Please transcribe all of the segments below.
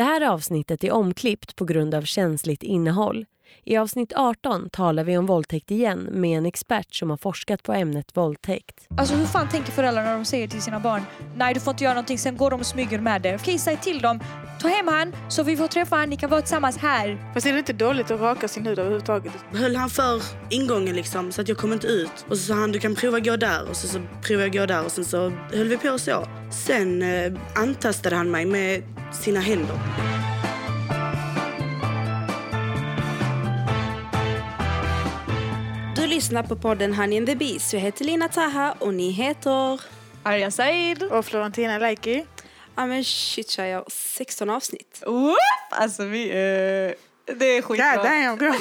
Det här avsnittet är omklippt på grund av känsligt innehåll. I avsnitt 18 talar vi om våldtäkt igen med en expert som har forskat på ämnet våldtäkt. Alltså hur fan tänker föräldrar när de säger till sina barn Nej du får inte göra någonting, sen går de och smyger med det. Okej, säg till dem Ta hem han så vi får träffa han, ni kan vara tillsammans här. Fast är det inte dåligt att raka sin hud överhuvudtaget? Höll han för ingången liksom så att jag kom inte ut. Och så sa han du kan prova gå där och så, så provade jag gå där och sen så höll vi på så. Sen eh, antastade han mig med sina händer. Lyssnar på podden Honey and the Beast. Jag heter Lina Taha och ni heter... Arja Said. Och Florentina Leiki. Ja men shit jag 16 avsnitt. Whoop! Alltså vi... Uh, det är skitbra. God damn girl.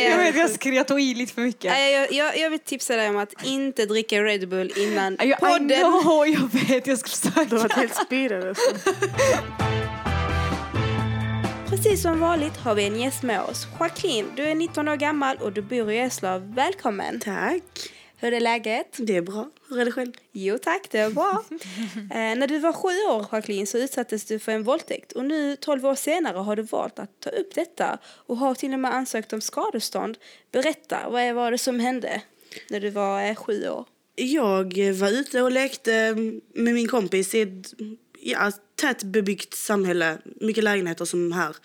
jag vet jag, skrev, jag tog i lite för mycket. Jag, jag, jag vill tipsa dig om att inte dricka Red Bull innan I, podden. I know, jag vet, jag skulle sagt Du var helt speedad alltså. Precis som vanligt har vi en gäst med oss. Joaquin, du är 19 år gammal och du bor i Eslöv. Välkommen! Tack. Hur är läget? Det är bra. Hur är det själv? Jo tack, det är bra. eh, när du var sju år, Jacqueline, så utsattes du för en våldtäkt. Och nu, tolv år senare, har du valt att ta upp detta och har till och med ansökt om skadestånd. Berätta, vad var det som hände när du var eh, sju år? Jag var ute och lekte med min kompis i ett ja, tätbebyggt samhälle. Mycket lägenheter som här.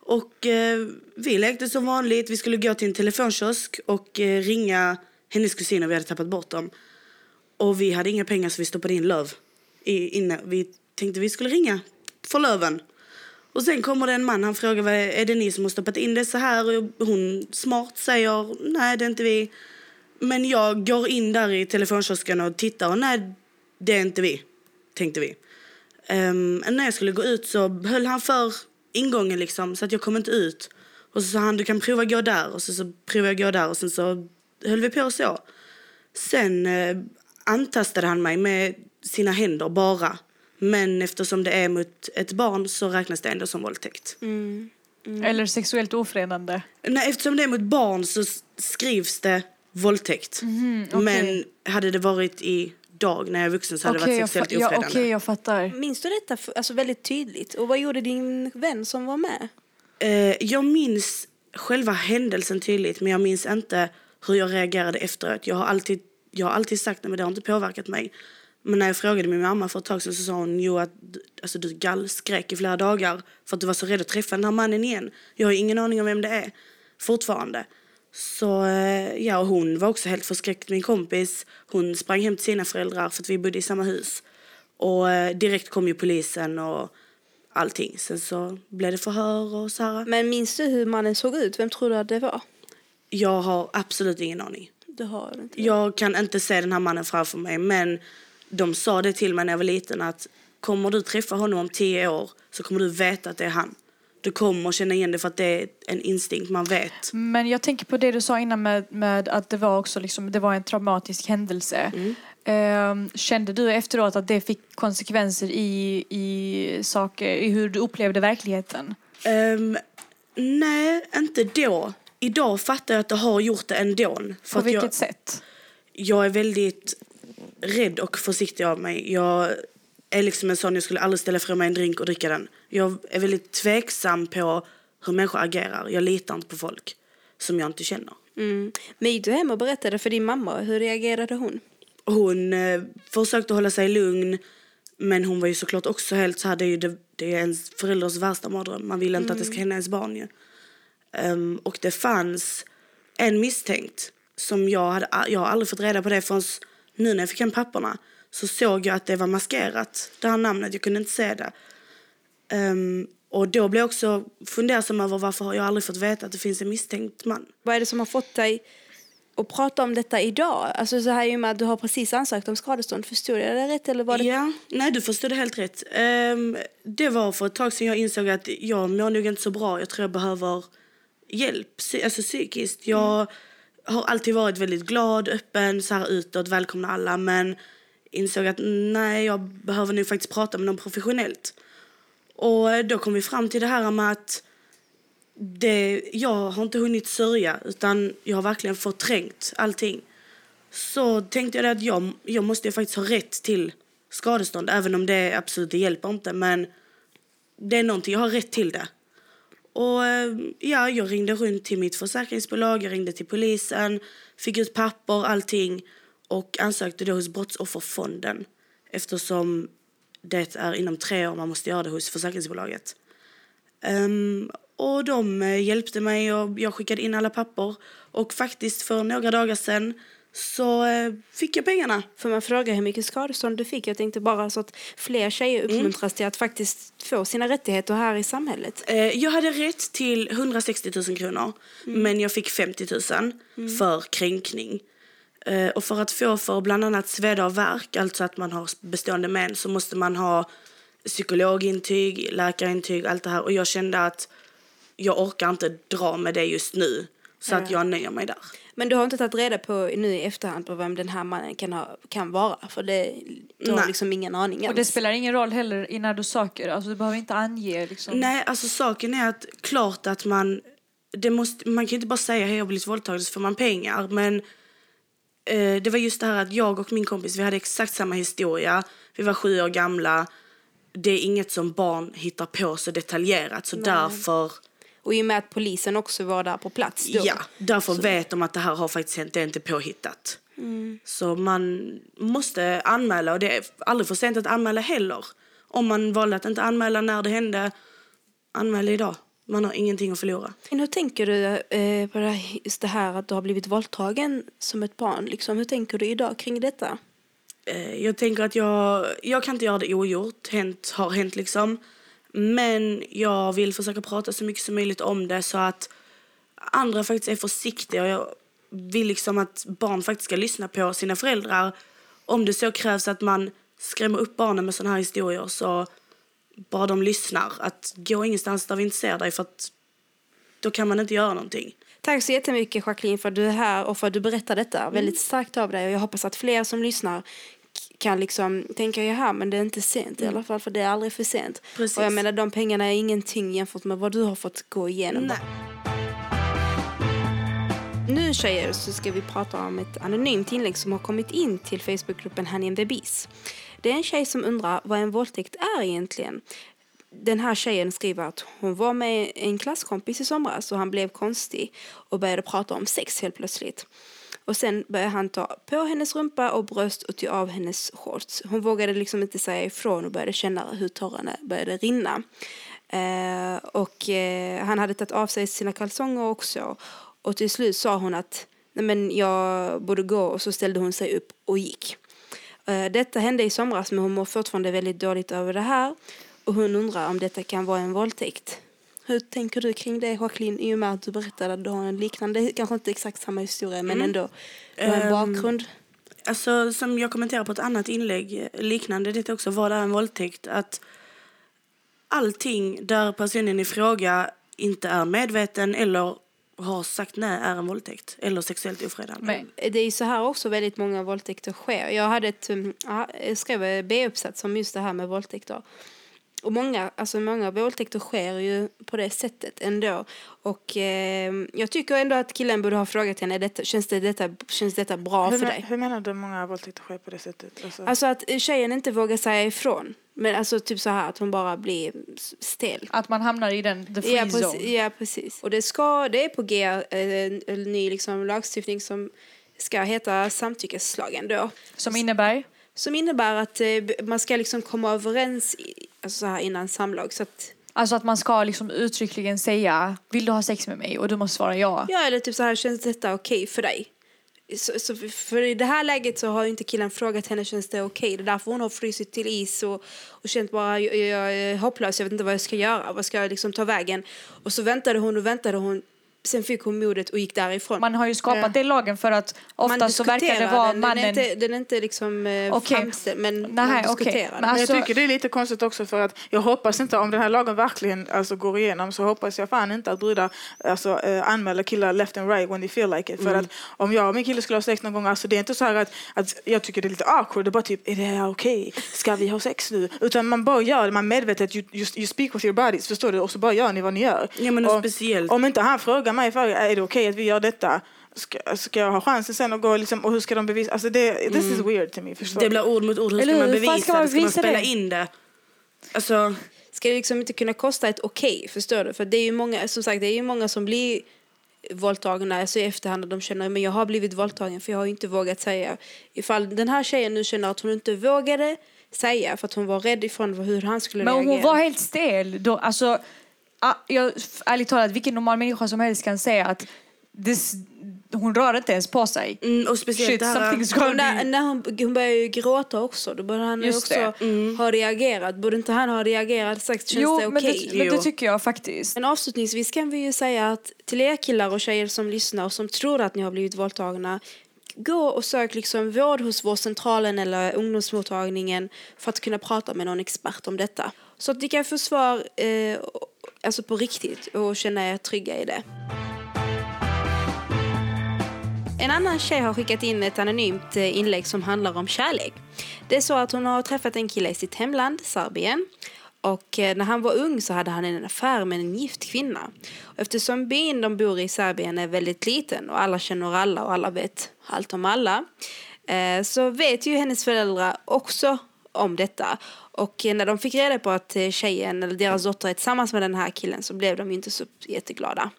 Och eh, vi lekte som vanligt. Vi skulle gå till en telefonkiosk och eh, ringa hennes kusiner. Vi hade tappat bort dem. Och vi hade inga pengar så vi stoppade in löv. I, inne. Vi tänkte vi skulle ringa för löven. Och sen kommer det en man, han frågar vad är det ni som har stoppat in det så här? Och hon smart säger nej det är inte vi. Men jag går in där i telefonkiosken och tittar och nej det är inte vi, tänkte vi. Um, när jag skulle gå ut så höll han för ingången liksom så att jag kom inte ut. Och så sa han du kan prova gå där och så, så provade jag gå där och sen så höll vi på så. Sen eh, antastade han mig med sina händer bara. Men eftersom det är mot ett barn så räknas det ändå som våldtäkt. Mm. Mm. Eller sexuellt ofredande. Nej, eftersom det är mot barn så skrivs det våldtäkt. Mm, okay. Men hade det varit i dag när jag är vuxen så hade okay, det varit sexuellt ja, ofredande. Okej, okay, jag fattar. Minns du detta alltså, väldigt tydligt? Och vad gjorde din vän som var med? Eh, jag minns själva händelsen tydligt men jag minns inte hur jag reagerade efteråt. Jag har alltid, jag har alltid sagt att det har inte påverkat mig. Men när jag frågade min mamma för ett tag sedan så sa hon jo att alltså, du gallskrek i flera dagar för att du var så rädd att träffa den här mannen igen. Jag har ingen aning om vem det är fortfarande. Så eh, ja, hon var också helt förskräckt. Min kompis, hon sprang hem till sina föräldrar för att vi bodde i samma hus. Och eh, direkt kom ju polisen och allting. Sen så blev det förhör och så här. Men minns du hur mannen såg ut? Vem tror du att det var? Jag har absolut ingen aning. Du har inte Jag kan inte se den här mannen framför mig men de sa det till mig när jag var liten att kommer du träffa honom om tio år så kommer du veta att det är han. Du kommer känna igen det för att det är en instinkt, man vet. Men jag tänker på det du sa innan med, med att det var också liksom, det var en traumatisk händelse. Mm. Um, kände du efteråt att det fick konsekvenser i, i saker, i hur du upplevde verkligheten? Um, nej, inte då. Idag fattar jag att det har gjort det ändå. För på vilket jag, sätt? Jag är väldigt rädd och försiktig av mig. Jag är liksom en sån, jag skulle aldrig ställa från mig en drink och dricka den. Jag är väldigt tveksam på hur människor agerar. Jag litar inte på folk som jag inte känner. Mm. Men gick du hem och berättade för din mamma? Hur reagerade hon? Hon eh, försökte hålla sig lugn. Men hon var ju såklart också helt så här, det är ju det, det är ens förälders värsta mardröm. Man vill inte mm. att det ska hända ens barn ju. Um, och det fanns en misstänkt som jag hade, jag har aldrig fått reda på det förrän nu när jag fick hem papperna så såg jag att det var maskerat, det här namnet, jag kunde inte se det. Um, och då blev jag också fundersam över varför jag aldrig fått veta att det finns en misstänkt man. Vad är det som har fått dig att prata om detta idag? Alltså så här i och med att du har precis ansökt om skadestånd, förstod jag det rätt eller var det? Ja, nej du förstod det helt rätt. Um, det var för ett tag sedan jag insåg att jag mår nog inte så bra, jag tror jag behöver hjälp, alltså psykiskt. Jag mm. har alltid varit väldigt glad, öppen, så här utåt, välkomna alla men insåg att nej, jag behöver nog faktiskt prata med någon professionellt. Och då kom vi fram till det här med att det, jag har inte hunnit sörja utan jag har verkligen förträngt allting. Så tänkte jag att jag, jag måste faktiskt ha rätt till skadestånd även om det absolut det hjälper inte men det är någonting, jag har rätt till det. Och eh, ja, jag ringde runt till mitt försäkringsbolag, jag ringde till polisen, fick ut papper, allting och ansökte då hos Brottsofferfonden eftersom det är inom tre år man måste göra det hos försäkringsbolaget. Ehm, och de eh, hjälpte mig och jag skickade in alla papper och faktiskt för några dagar sedan så eh, fick jag pengarna. Får man fråga hur mycket skadestånd du fick? Jag tänkte bara så att fler tjejer uppmuntras till att faktiskt få sina rättigheter här i samhället. Eh, Jag hade rätt till 160 000 kronor, men jag fick 50 000 för kränkning. Eh, Och för att få för bland annat sveda och värk, alltså att man har bestående men, så måste man ha psykologintyg, läkarintyg, allt det här. Och jag kände att jag orkar inte dra med det just nu, så att jag nöjer mig där. Men du har inte tagit reda på nu i efterhand på vem den här mannen kan, ha, kan vara? För det, du har Nej. liksom ingen aning Och det spelar ingen roll heller i när du söker. Alltså, du behöver inte ange. Liksom. Nej, alltså saken är att klart att man... Det måste, man kan ju inte bara säga hej jag har blivit våldtagen så får man pengar. Men det var just det här att jag och min kompis vi hade exakt samma historia. Vi var sju år gamla. Det är inget som barn hittar på så detaljerat. Så därför, Och i och med att polisen också var där på plats då. ja, därför vet de att det här har faktiskt hänt. Det är inte påhittat. Så man måste anmäla och det är aldrig för sent att anmäla heller. Om man valde att inte anmäla när det hände, anmäl idag. Man har ingenting att förlora. Hur tänker du eh, på det här, att du har blivit våldtagen som ett barn? Liksom, hur tänker du idag kring detta? Eh, Jag tänker att jag, jag kan inte göra det ogjort. Hänt har hänt liksom. Men jag vill försöka prata så mycket som möjligt om det så att andra faktiskt är försiktiga. Jag vill liksom att barn faktiskt ska lyssna på sina föräldrar. Om det så krävs att man skrämmer upp barnen med såna här historier så bara de lyssnar. Att gå ingenstans där vi inte ser dig för att då kan man inte göra någonting. Tack så jättemycket Jacqueline för att du är här och för att du berättar detta. Väldigt starkt av dig och jag hoppas att fler som lyssnar kan liksom tänka jaha men det är inte sent i alla fall för det är aldrig för sent. Precis. Och jag menar de pengarna är ingenting jämfört med vad du har fått gå igenom. Nej. Nu tjejer så ska vi prata om ett anonymt inlägg som har kommit in till Facebookgruppen Honey and the Bees. Det är en tjej som undrar vad en våldtäkt är egentligen. Den här tjejen skriver att hon var med en klasskompis i somras och han blev konstig och började prata om sex helt plötsligt. Och sen började han ta på hennes rumpa och bröst och ta av hennes shorts. Hon vågade liksom inte säga ifrån och började känna hur tårarna började rinna. Eh, och eh, han hade tagit av sig sina kalsonger också. Och till slut sa hon att Nej, men jag borde gå och så ställde hon sig upp och gick. Eh, detta hände i somras men hon mår fortfarande väldigt dåligt över det här. Och hon undrar om detta kan vara en våldtäkt. Hur tänker du kring det Jacqueline i och med att du berättade att du har en liknande, kanske inte exakt samma historia men ändå du har en bakgrund. Alltså, som jag kommenterade på ett annat inlägg eh, liknande detta också, vad är en våldtäkt? Att allting där personen i fråga inte är medveten eller har sagt nej är en våldtäkt eller sexuellt ofredande. Men, Det är så här också väldigt många våldtäkter sker. Jag hade ett, ja, jag skrev en B-uppsats om just det här med våldtäkter. Och många, alltså många våldtäkter sker ju på det sättet ändå. Och eh, jag tycker ändå att killen borde ha frågat henne, detta, känns, det, detta, känns detta bra hur, för dig? hur menar du många våldtäkter sker på det sättet? Alltså, Alltså att tjejen inte vågar säga ifrån. Men alltså typ så här att hon bara blir stel. att man hamnar i den the free Ja zone. precis, ja, precis. Och det, ska, det är på G eh, en ny liksom, lagstiftning som ska heta samtyckeslagen då. Som innebär? Som innebär att eh, man ska liksom komma överens i, alltså så här innan samlag. Så att, Alltså att man ska liksom uttryckligen säga vill du ha sex med mig? Och du måste svara ja. ja, eller typ så här, känns detta okej för dig? Så, så för- i det här läget så har ju inte killen frågat henne känns det okej. Det är därför hon har frysit till is och, och känt bara jag, jag är hopplös, jag vet inte vad jag ska göra, vad ska jag liksom ta vägen? Och så väntade hon och väntade hon, sen fick hon modet och gick därifrån. Man har ju skapat Ja. den lagen för att ofta så verkar det vara den. mannen... Den är inte, den är inte liksom eh, Okej. framställd, men Nej, man diskuterar Men den. Men alltså- jag tycker det är lite konstigt också för att jag hoppas inte, om den här lagen verkligen alltså, går igenom så hoppas jag fan inte att brudar alltså, eh, anmäler killar left and right when they feel like it. För att om jag och min kille skulle ha sex någon gång, alltså det är inte så här att, att jag tycker det är lite awkward, det är bara typ, är det här okej? Ska vi ha sex nu? Utan man bara gör det, man medvetet, you, you, you speak with your bodies, förstår du? Och så bara gör ni vad ni gör. Ja, men och, speciellt- Om inte han frågar mig, för, är det okej att vi gör detta? Ska, ska jag ha chansen sen att gå liksom, och hur ska de bevisa? Alltså det, this is weird to me, förstår Det blir ord mot ord. Hur Eller ska man bevisa ska man det? Ska man spela det? in det? Alltså, ska det liksom inte kunna kosta ett okej, förstår du? För det är ju många, som sagt, det är ju många som blir våldtagna alltså i efterhand och de känner men jag har blivit våldtagen för jag har inte vågat säga. Ifall den här tjejen nu känner att hon inte vågade säga för att hon var rädd ifrån hur han skulle Men reagera. hon var helt stel. Då, alltså, jag, ärligt talat, vilken normal människa som helst kan säga att this, hon rör inte ens på sig. Mm, och speciellt Shit, det här... när, när hon, hon började ju gråta också. Då borde han ju Just också ha reagerat. Borde inte han ha reagerat och sagt känns Jo, det men, okej? det, men det Jo. tycker jag faktiskt. Men avslutningsvis kan vi ju säga att till er killar och tjejer som lyssnar och som tror att ni har blivit våldtagna gå och sök liksom vård hos vårdcentralen eller ungdomsmottagningen för att kunna prata med någon expert om detta. Så att ni kan få svar eh, alltså på riktigt och känna er trygga i det. En annan tjej har skickat in ett anonymt eh, inlägg som handlar om kärlek. Det är så att hon har träffat en kille i sitt hemland, Serbien. Och eh, när han var ung så hade han en affär med en gift kvinna. Och eftersom byn de bor i Serbien är väldigt liten och alla känner alla och alla vet allt om alla. Eh, så vet ju hennes föräldrar också om detta. Och eh, när de fick reda på att eh, tjejen eller deras dotter är tillsammans med den här killen så blev de ju inte så jätteglada.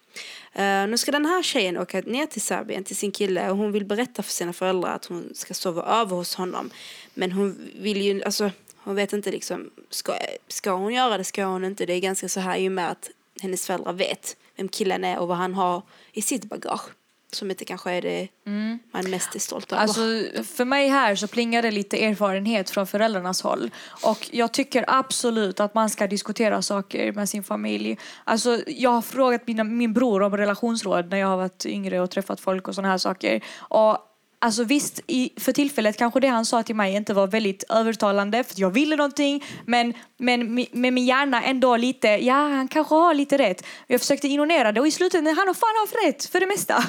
Uh, nu ska den här tjejen åka ner till Serbien till sin kille och hon vill berätta för sina föräldrar att hon ska sova över hos honom. Men hon vill ju, alltså hon vet inte liksom, ska, ska hon göra det, ska hon inte? Det är ganska så här i och med att hennes föräldrar vet vem killen är och vad han har i sitt bagage. Som inte kanske är det man mest är stolt över. Alltså, för mig här så plingar det lite erfarenhet från föräldrarnas håll. Och jag tycker absolut att man ska diskutera saker med sin familj. Alltså, jag har frågat mina, min bror om relationsråd när jag har varit yngre och träffat folk och sådana här saker. Och Alltså visst, i, för tillfället kanske det han sa till mig inte var väldigt övertalande för jag ville någonting men, men med min hjärna ändå lite, ja han kanske har lite rätt. Jag försökte ignorera det och i slutändan han har fan haft rätt för det mesta.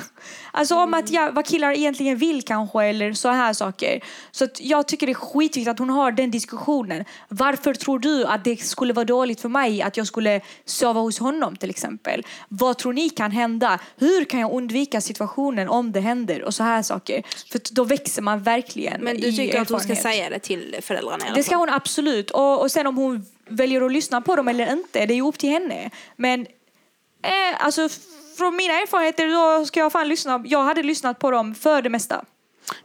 Alltså om att ja, vad killar egentligen vill kanske eller så här saker. Så jag tycker det är skitviktigt att hon har den diskussionen. Varför tror du att det skulle vara dåligt för mig att jag skulle sova hos honom till exempel? Vad tror ni kan hända? Hur kan jag undvika situationen om det händer? Och så här saker. För då växer man verkligen Men du i tycker att hon ska erfarenhet. säga det till föräldrarna Det ska hon absolut. Och, och sen om hon väljer att lyssna på dem eller inte, det är ju upp till henne. Men eh, alltså, från mina erfarenheter då ska jag fan lyssna. Jag hade lyssnat på dem för det mesta.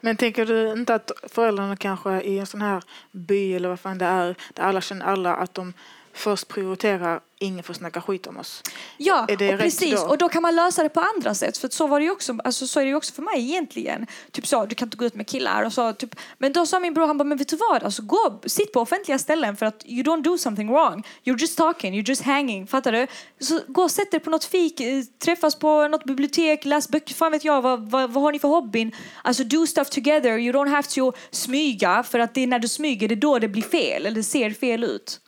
Men tänker du inte att föräldrarna kanske i en sån här by eller vad fan det är, där alla känner alla, att de först prioriterar ingen får snacka skit om oss? Ja, Är det och precis. då? Och då kan man lösa det på andra sätt. För så var det ju också, alltså, så är det ju också för mig egentligen. Typ så, du kan inte gå ut med killar och så. Typ. Men då sa min bror, han bara, men vet du vad? Alltså, gå, sitt på offentliga ställen för att you don't do something wrong. You're just talking, you're just hanging. Fattar du? Så gå och sätt er på något fik, eh, träffas på något bibliotek, läs böcker, fan vet jag, vad, vad, vad har ni för hobbyn? Alltså do stuff together, you don't have to smyga för att det är när du smyger, det är då det blir fel, eller det ser fel ut.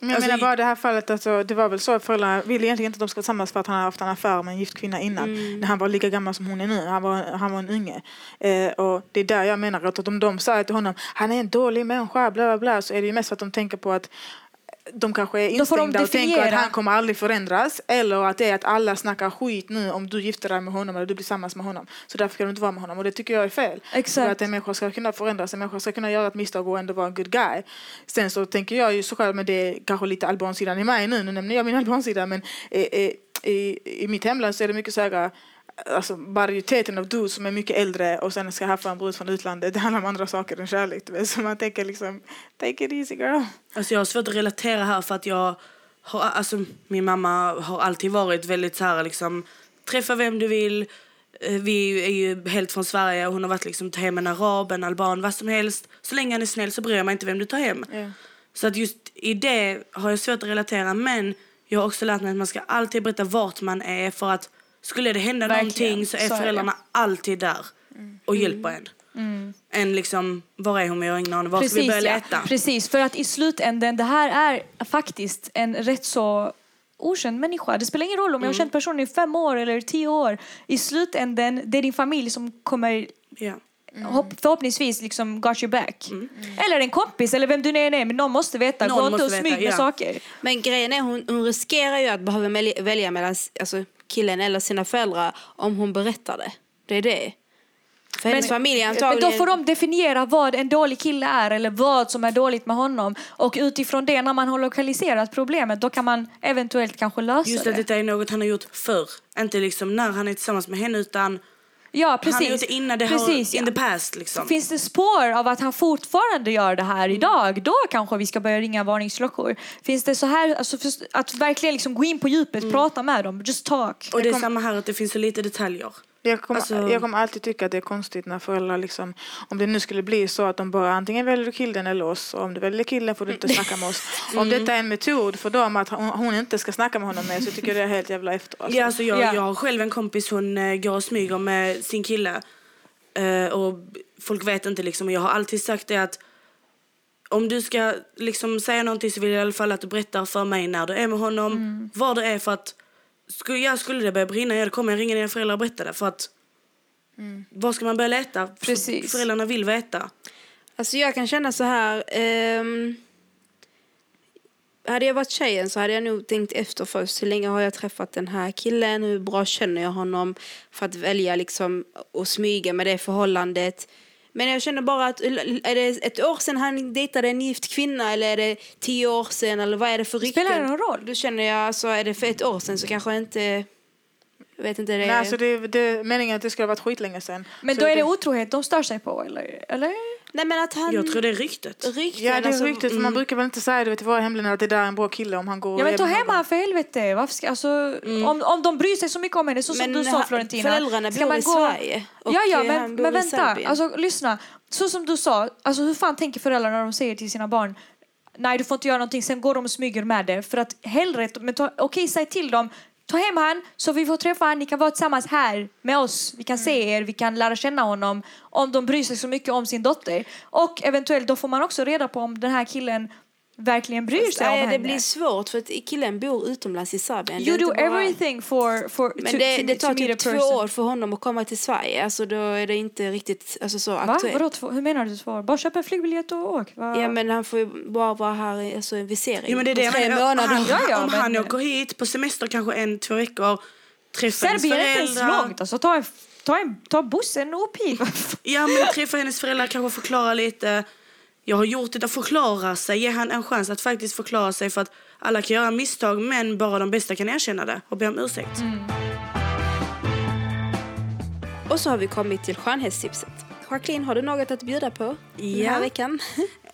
Men jag Alltså, menar bara i det här fallet, alltså, det var väl så att föräldrarna ville egentligen inte att de skulle tillsammans för att han hade haft en affär med en gift kvinna innan. När han var lika gammal som hon är nu. Han var, han var en unge. Eh, och det är där jag menar att om de säger till honom han är en dålig människa, bla bla bla, så är det ju mest för att de tänker på att de kanske är får de instängda och tänker att han kommer aldrig förändras. Eller att det är att alla snackar skit nu om du gifter dig med honom eller du blir tillsammans med honom. Så därför ska du inte vara med honom. Och det tycker jag är fel. Exakt. För att en människa ska kunna förändras, en människa ska kunna göra ett misstag och ändå vara en good guy. Sen så tänker jag ju så själv, men det är kanske lite albansidan i mig nu, nu nämner jag min albansida, men eh, i, i mitt hemland så är det mycket så här Alltså majoriteten av dudes som är mycket äldre och sen ska haffa en brud från utlandet, det handlar om andra saker än kärlek. Så man tänker liksom, take it easy girl. Alltså jag har svårt att relatera här för att jag har, alltså min mamma har alltid varit väldigt så här liksom, träffa vem du vill. Eh, Vi är ju helt från Sverige och hon har varit liksom, ta hem en arab, en alban, vad som helst. Så länge han är snäll så bryr jag mig inte vem du tar hem. Ja. Så att just i det har jag svårt att relatera men jag har också lärt mig att man ska alltid berätta vart man är för att skulle det hända Verkligen, någonting så är så är föräldrarna alltid där och hjälper en. Än liksom, var är hon? Jag har ingen aning. Var ska vi börja ja. leta? Precis, för att i slutändan, det här är faktiskt en rätt så okänd människa. Det spelar ingen roll om jag har känt personen i fem år eller tio år. I slutändan, det är din familj som kommer Hopp, förhoppningsvis liksom got your back. Eller en kompis eller vem du nu än är, men någon måste veta. Någon Gå inte och smyg med ja. saker. Men grejen är hon, hon riskerar ju att behöva välja- mellan alltså, killen eller sina föräldrar om hon berättar det. Det är det. För hennes familj är Men antagligen... då får de definiera vad en dålig kille är eller vad som är dåligt med honom. Och utifrån det, när man har lokaliserat problemet, då kan man eventuellt kanske lösa Just det. att detta är något han har gjort förr. Inte liksom när han är tillsammans med henne utan Ja, precis. han gjort det innan det precis, har, in ja. the past liksom. Finns det spår av att han fortfarande gör det här Mm. idag, då kanske vi ska börja ringa varningsklockor. Finns det så här, alltså att verkligen liksom gå in på djupet, prata med dem, just talk. Och det är samma här att det finns så lite detaljer. Jag kommer, Alltså- jag kommer alltid tycka att det är konstigt när föräldrar liksom, om det nu skulle bli så att de bara antingen väljer killen eller oss och om du väljer killen får du inte snacka med oss. Mm. Om detta är en metod för dem att hon, inte ska snacka med honom mer så tycker jag det är helt jävla efter. Alltså. Ja, alltså jag, Ja. jag har själv en kompis, hon eh, går och smyger med sin kille. Eh, och folk vet inte liksom. Och Jag har alltid sagt det att om du ska liksom säga någonting så vill jag i alla fall att du berättar för mig när du är med honom. Mm. Vad det är för att skulle, ja, skulle det börja brinna, ja, då kommer jag ringa dina föräldrar och berätta det. För att var ska man börja leta? Precis. Föräldrarna vill veta. Alltså jag kan känna så här. ehm, hade jag varit tjejen så hade jag nog tänkt efter först. Hur länge har jag träffat den här killen? Hur bra känner jag honom? För att välja liksom och smyga med det förhållandet. Men jag känner bara att är det ett år sedan han dejtade en gift kvinna eller är det tio år sedan eller vad är det för rykten? Spelar det någon roll? Då känner jag alltså är det för ett år sedan så kanske jag inte vet inte det. Nej, alltså det, det, meningen är att det skulle ha varit skitlänge sedan. Men Så då är det otrohet de stör sig på, eller? eller? Nej men att han Jag tror det är ryktet. rykten Ja, det är alltså, riktigt. För man brukar väl inte säga du vet, i våra hemländer att det där är en bra kille om han går Ja men ta hem han för helvete. Varför ska, alltså, om, om de bryr sig så mycket om henne, så som Men du sa Florentina. föräldrarna ska bor man i gå- Sverige och, Ja, ja, eh, men, men vänta. Alltså, lyssna. Så som du sa, alltså, hur fan tänker föräldrar när de säger till sina barn nej du får inte göra någonting, sen går de och smyger med det. För att hellre, men ta, okej säg till dem, ta hem han så vi får träffa han, ni kan vara tillsammans här med oss, vi kan se er, vi kan lära känna honom om de bryr sig så mycket om sin dotter. Och eventuellt då får man också reda på om den här killen verkligen bryr sig om Nej, henne. det blir svårt för att killen bor utomlands i Serbien. Det You do everything for, for Men to, det, to, det tar typ två år för honom att komma till Sverige. Alltså då är det inte riktigt alltså, så Va? aktuellt. Vadå, två, hur menar du två år? Bara köp en flygbiljett och åk. Va? Ja men han får ju bara vara här i alltså, en visering Ja, men det är det. tre menar. månader. Han, Ja, ja, om men- han åker hit på semester kanske en, två veckor, träffar Serbien är inte ens föräldrar. långt. Alltså, ta, en, ta, en, ta bussen och upp hit. Ja, men träffa hennes föräldrar, kanske förklara lite. Jag har gjort det, att förklara sig, ge han en chans att faktiskt förklara sig för att alla kan göra misstag men bara de bästa kan erkänna det och be om ursäkt. Mm. Och så har vi kommit till skönhetstipset. Jacqueline, har du något att bjuda på den Ja. här veckan?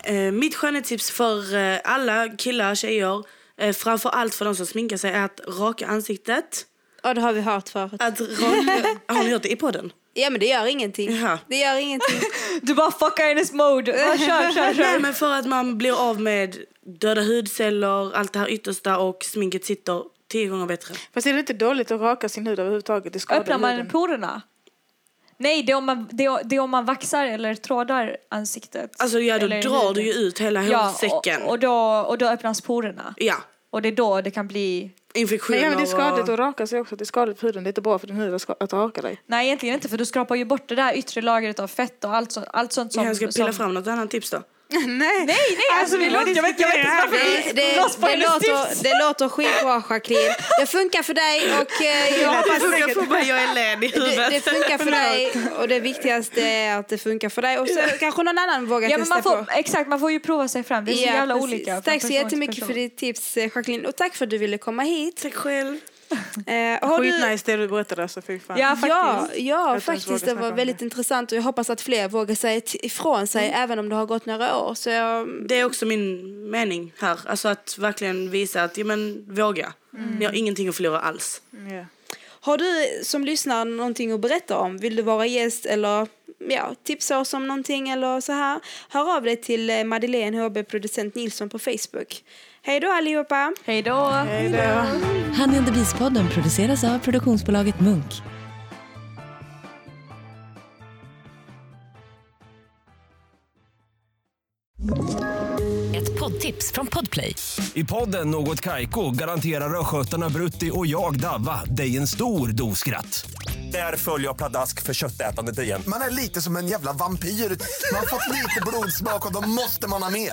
Eh, mitt skönhetstips för eh, alla killar, tjejer, eh, framför allt för de som sminkar sig är att raka ansiktet. Ja, det har vi hört förut. Att raka, har ni hört det i podden? Ja, men det gör ingenting. Jaha. Det gör ingenting. Du bara fuckar hennes mode. Ja, kör, kör, Nej, kör. men för att man blir av med döda hudceller, allt det här yttersta och sminket sitter tio gånger bättre. Fast är det inte dåligt att raka sin hud överhuvudtaget? Det skadar Öppnar man huden. porerna? Nej, det är, om man, det, är, det är om man vaxar eller trådar ansiktet. Alltså ja, då Eller drar huden. du ju ut hela Ja, hårsäcken. och, och, då, och då öppnas porerna. Ja, Och det är då det kan bli... infektioner Men ja, men det är skadligt och... att raka sig också. Det är skadligt för huden. Det är inte bra för din hud att raka dig. Nej, egentligen inte för du skrapar ju bort det där yttre lagret av fett och allt, så, allt sånt som... Jag ska pilla som, fram något annat tips då. nej, Nej, nej, alltså det låter... Jag vet, jag vet inte varför Det, vi det, det, låter, det låter skitbra, Jacqueline. Det funkar för dig och eh, jag hoppas... Jag får bara jag är led i Det, huvudet. det funkar för dig och det viktigaste är att det funkar för dig och så kanske någon annan vågar Ja, men testa man får, på. exakt, man får ju prova sig fram. Det är så Ja, jävla precis. olika. Tack så jättemycket för ditt tips eh, Jacqueline och tack för att du ville komma hit. Tack själv. Eh, har du... Skitnice det du berättade. Så fy fan. Ja, faktiskt. Ja, ja faktiskt. Det var väldigt det. intressant och jag hoppas att fler vågar säga ifrån sig även om det har gått några år. Så jag, Det är också min mening här. Alltså att verkligen visa att, ja men våga. Ni har ingenting att förlora alls. Ja. Har du som lyssnar någonting att berätta om? Vill du vara gäst eller ja, tipsa oss om någonting eller så här? Hör av dig till eh, Madeleine HB producent Nilsson på Facebook. Hej då allihopa! Hej då. Hej då. Honey and the Beast-podden produceras av produktionsbolaget Munk. Ett poddtips från Podplay. I podden Något Kaiko garanterar östgötarna Brutti och jag, Davva, dig en stor dos skratt. Där följer jag pladask för köttätandet igen. Man är lite som en jävla vampyr. Man har fått lite blodsmak och då måste man ha mer.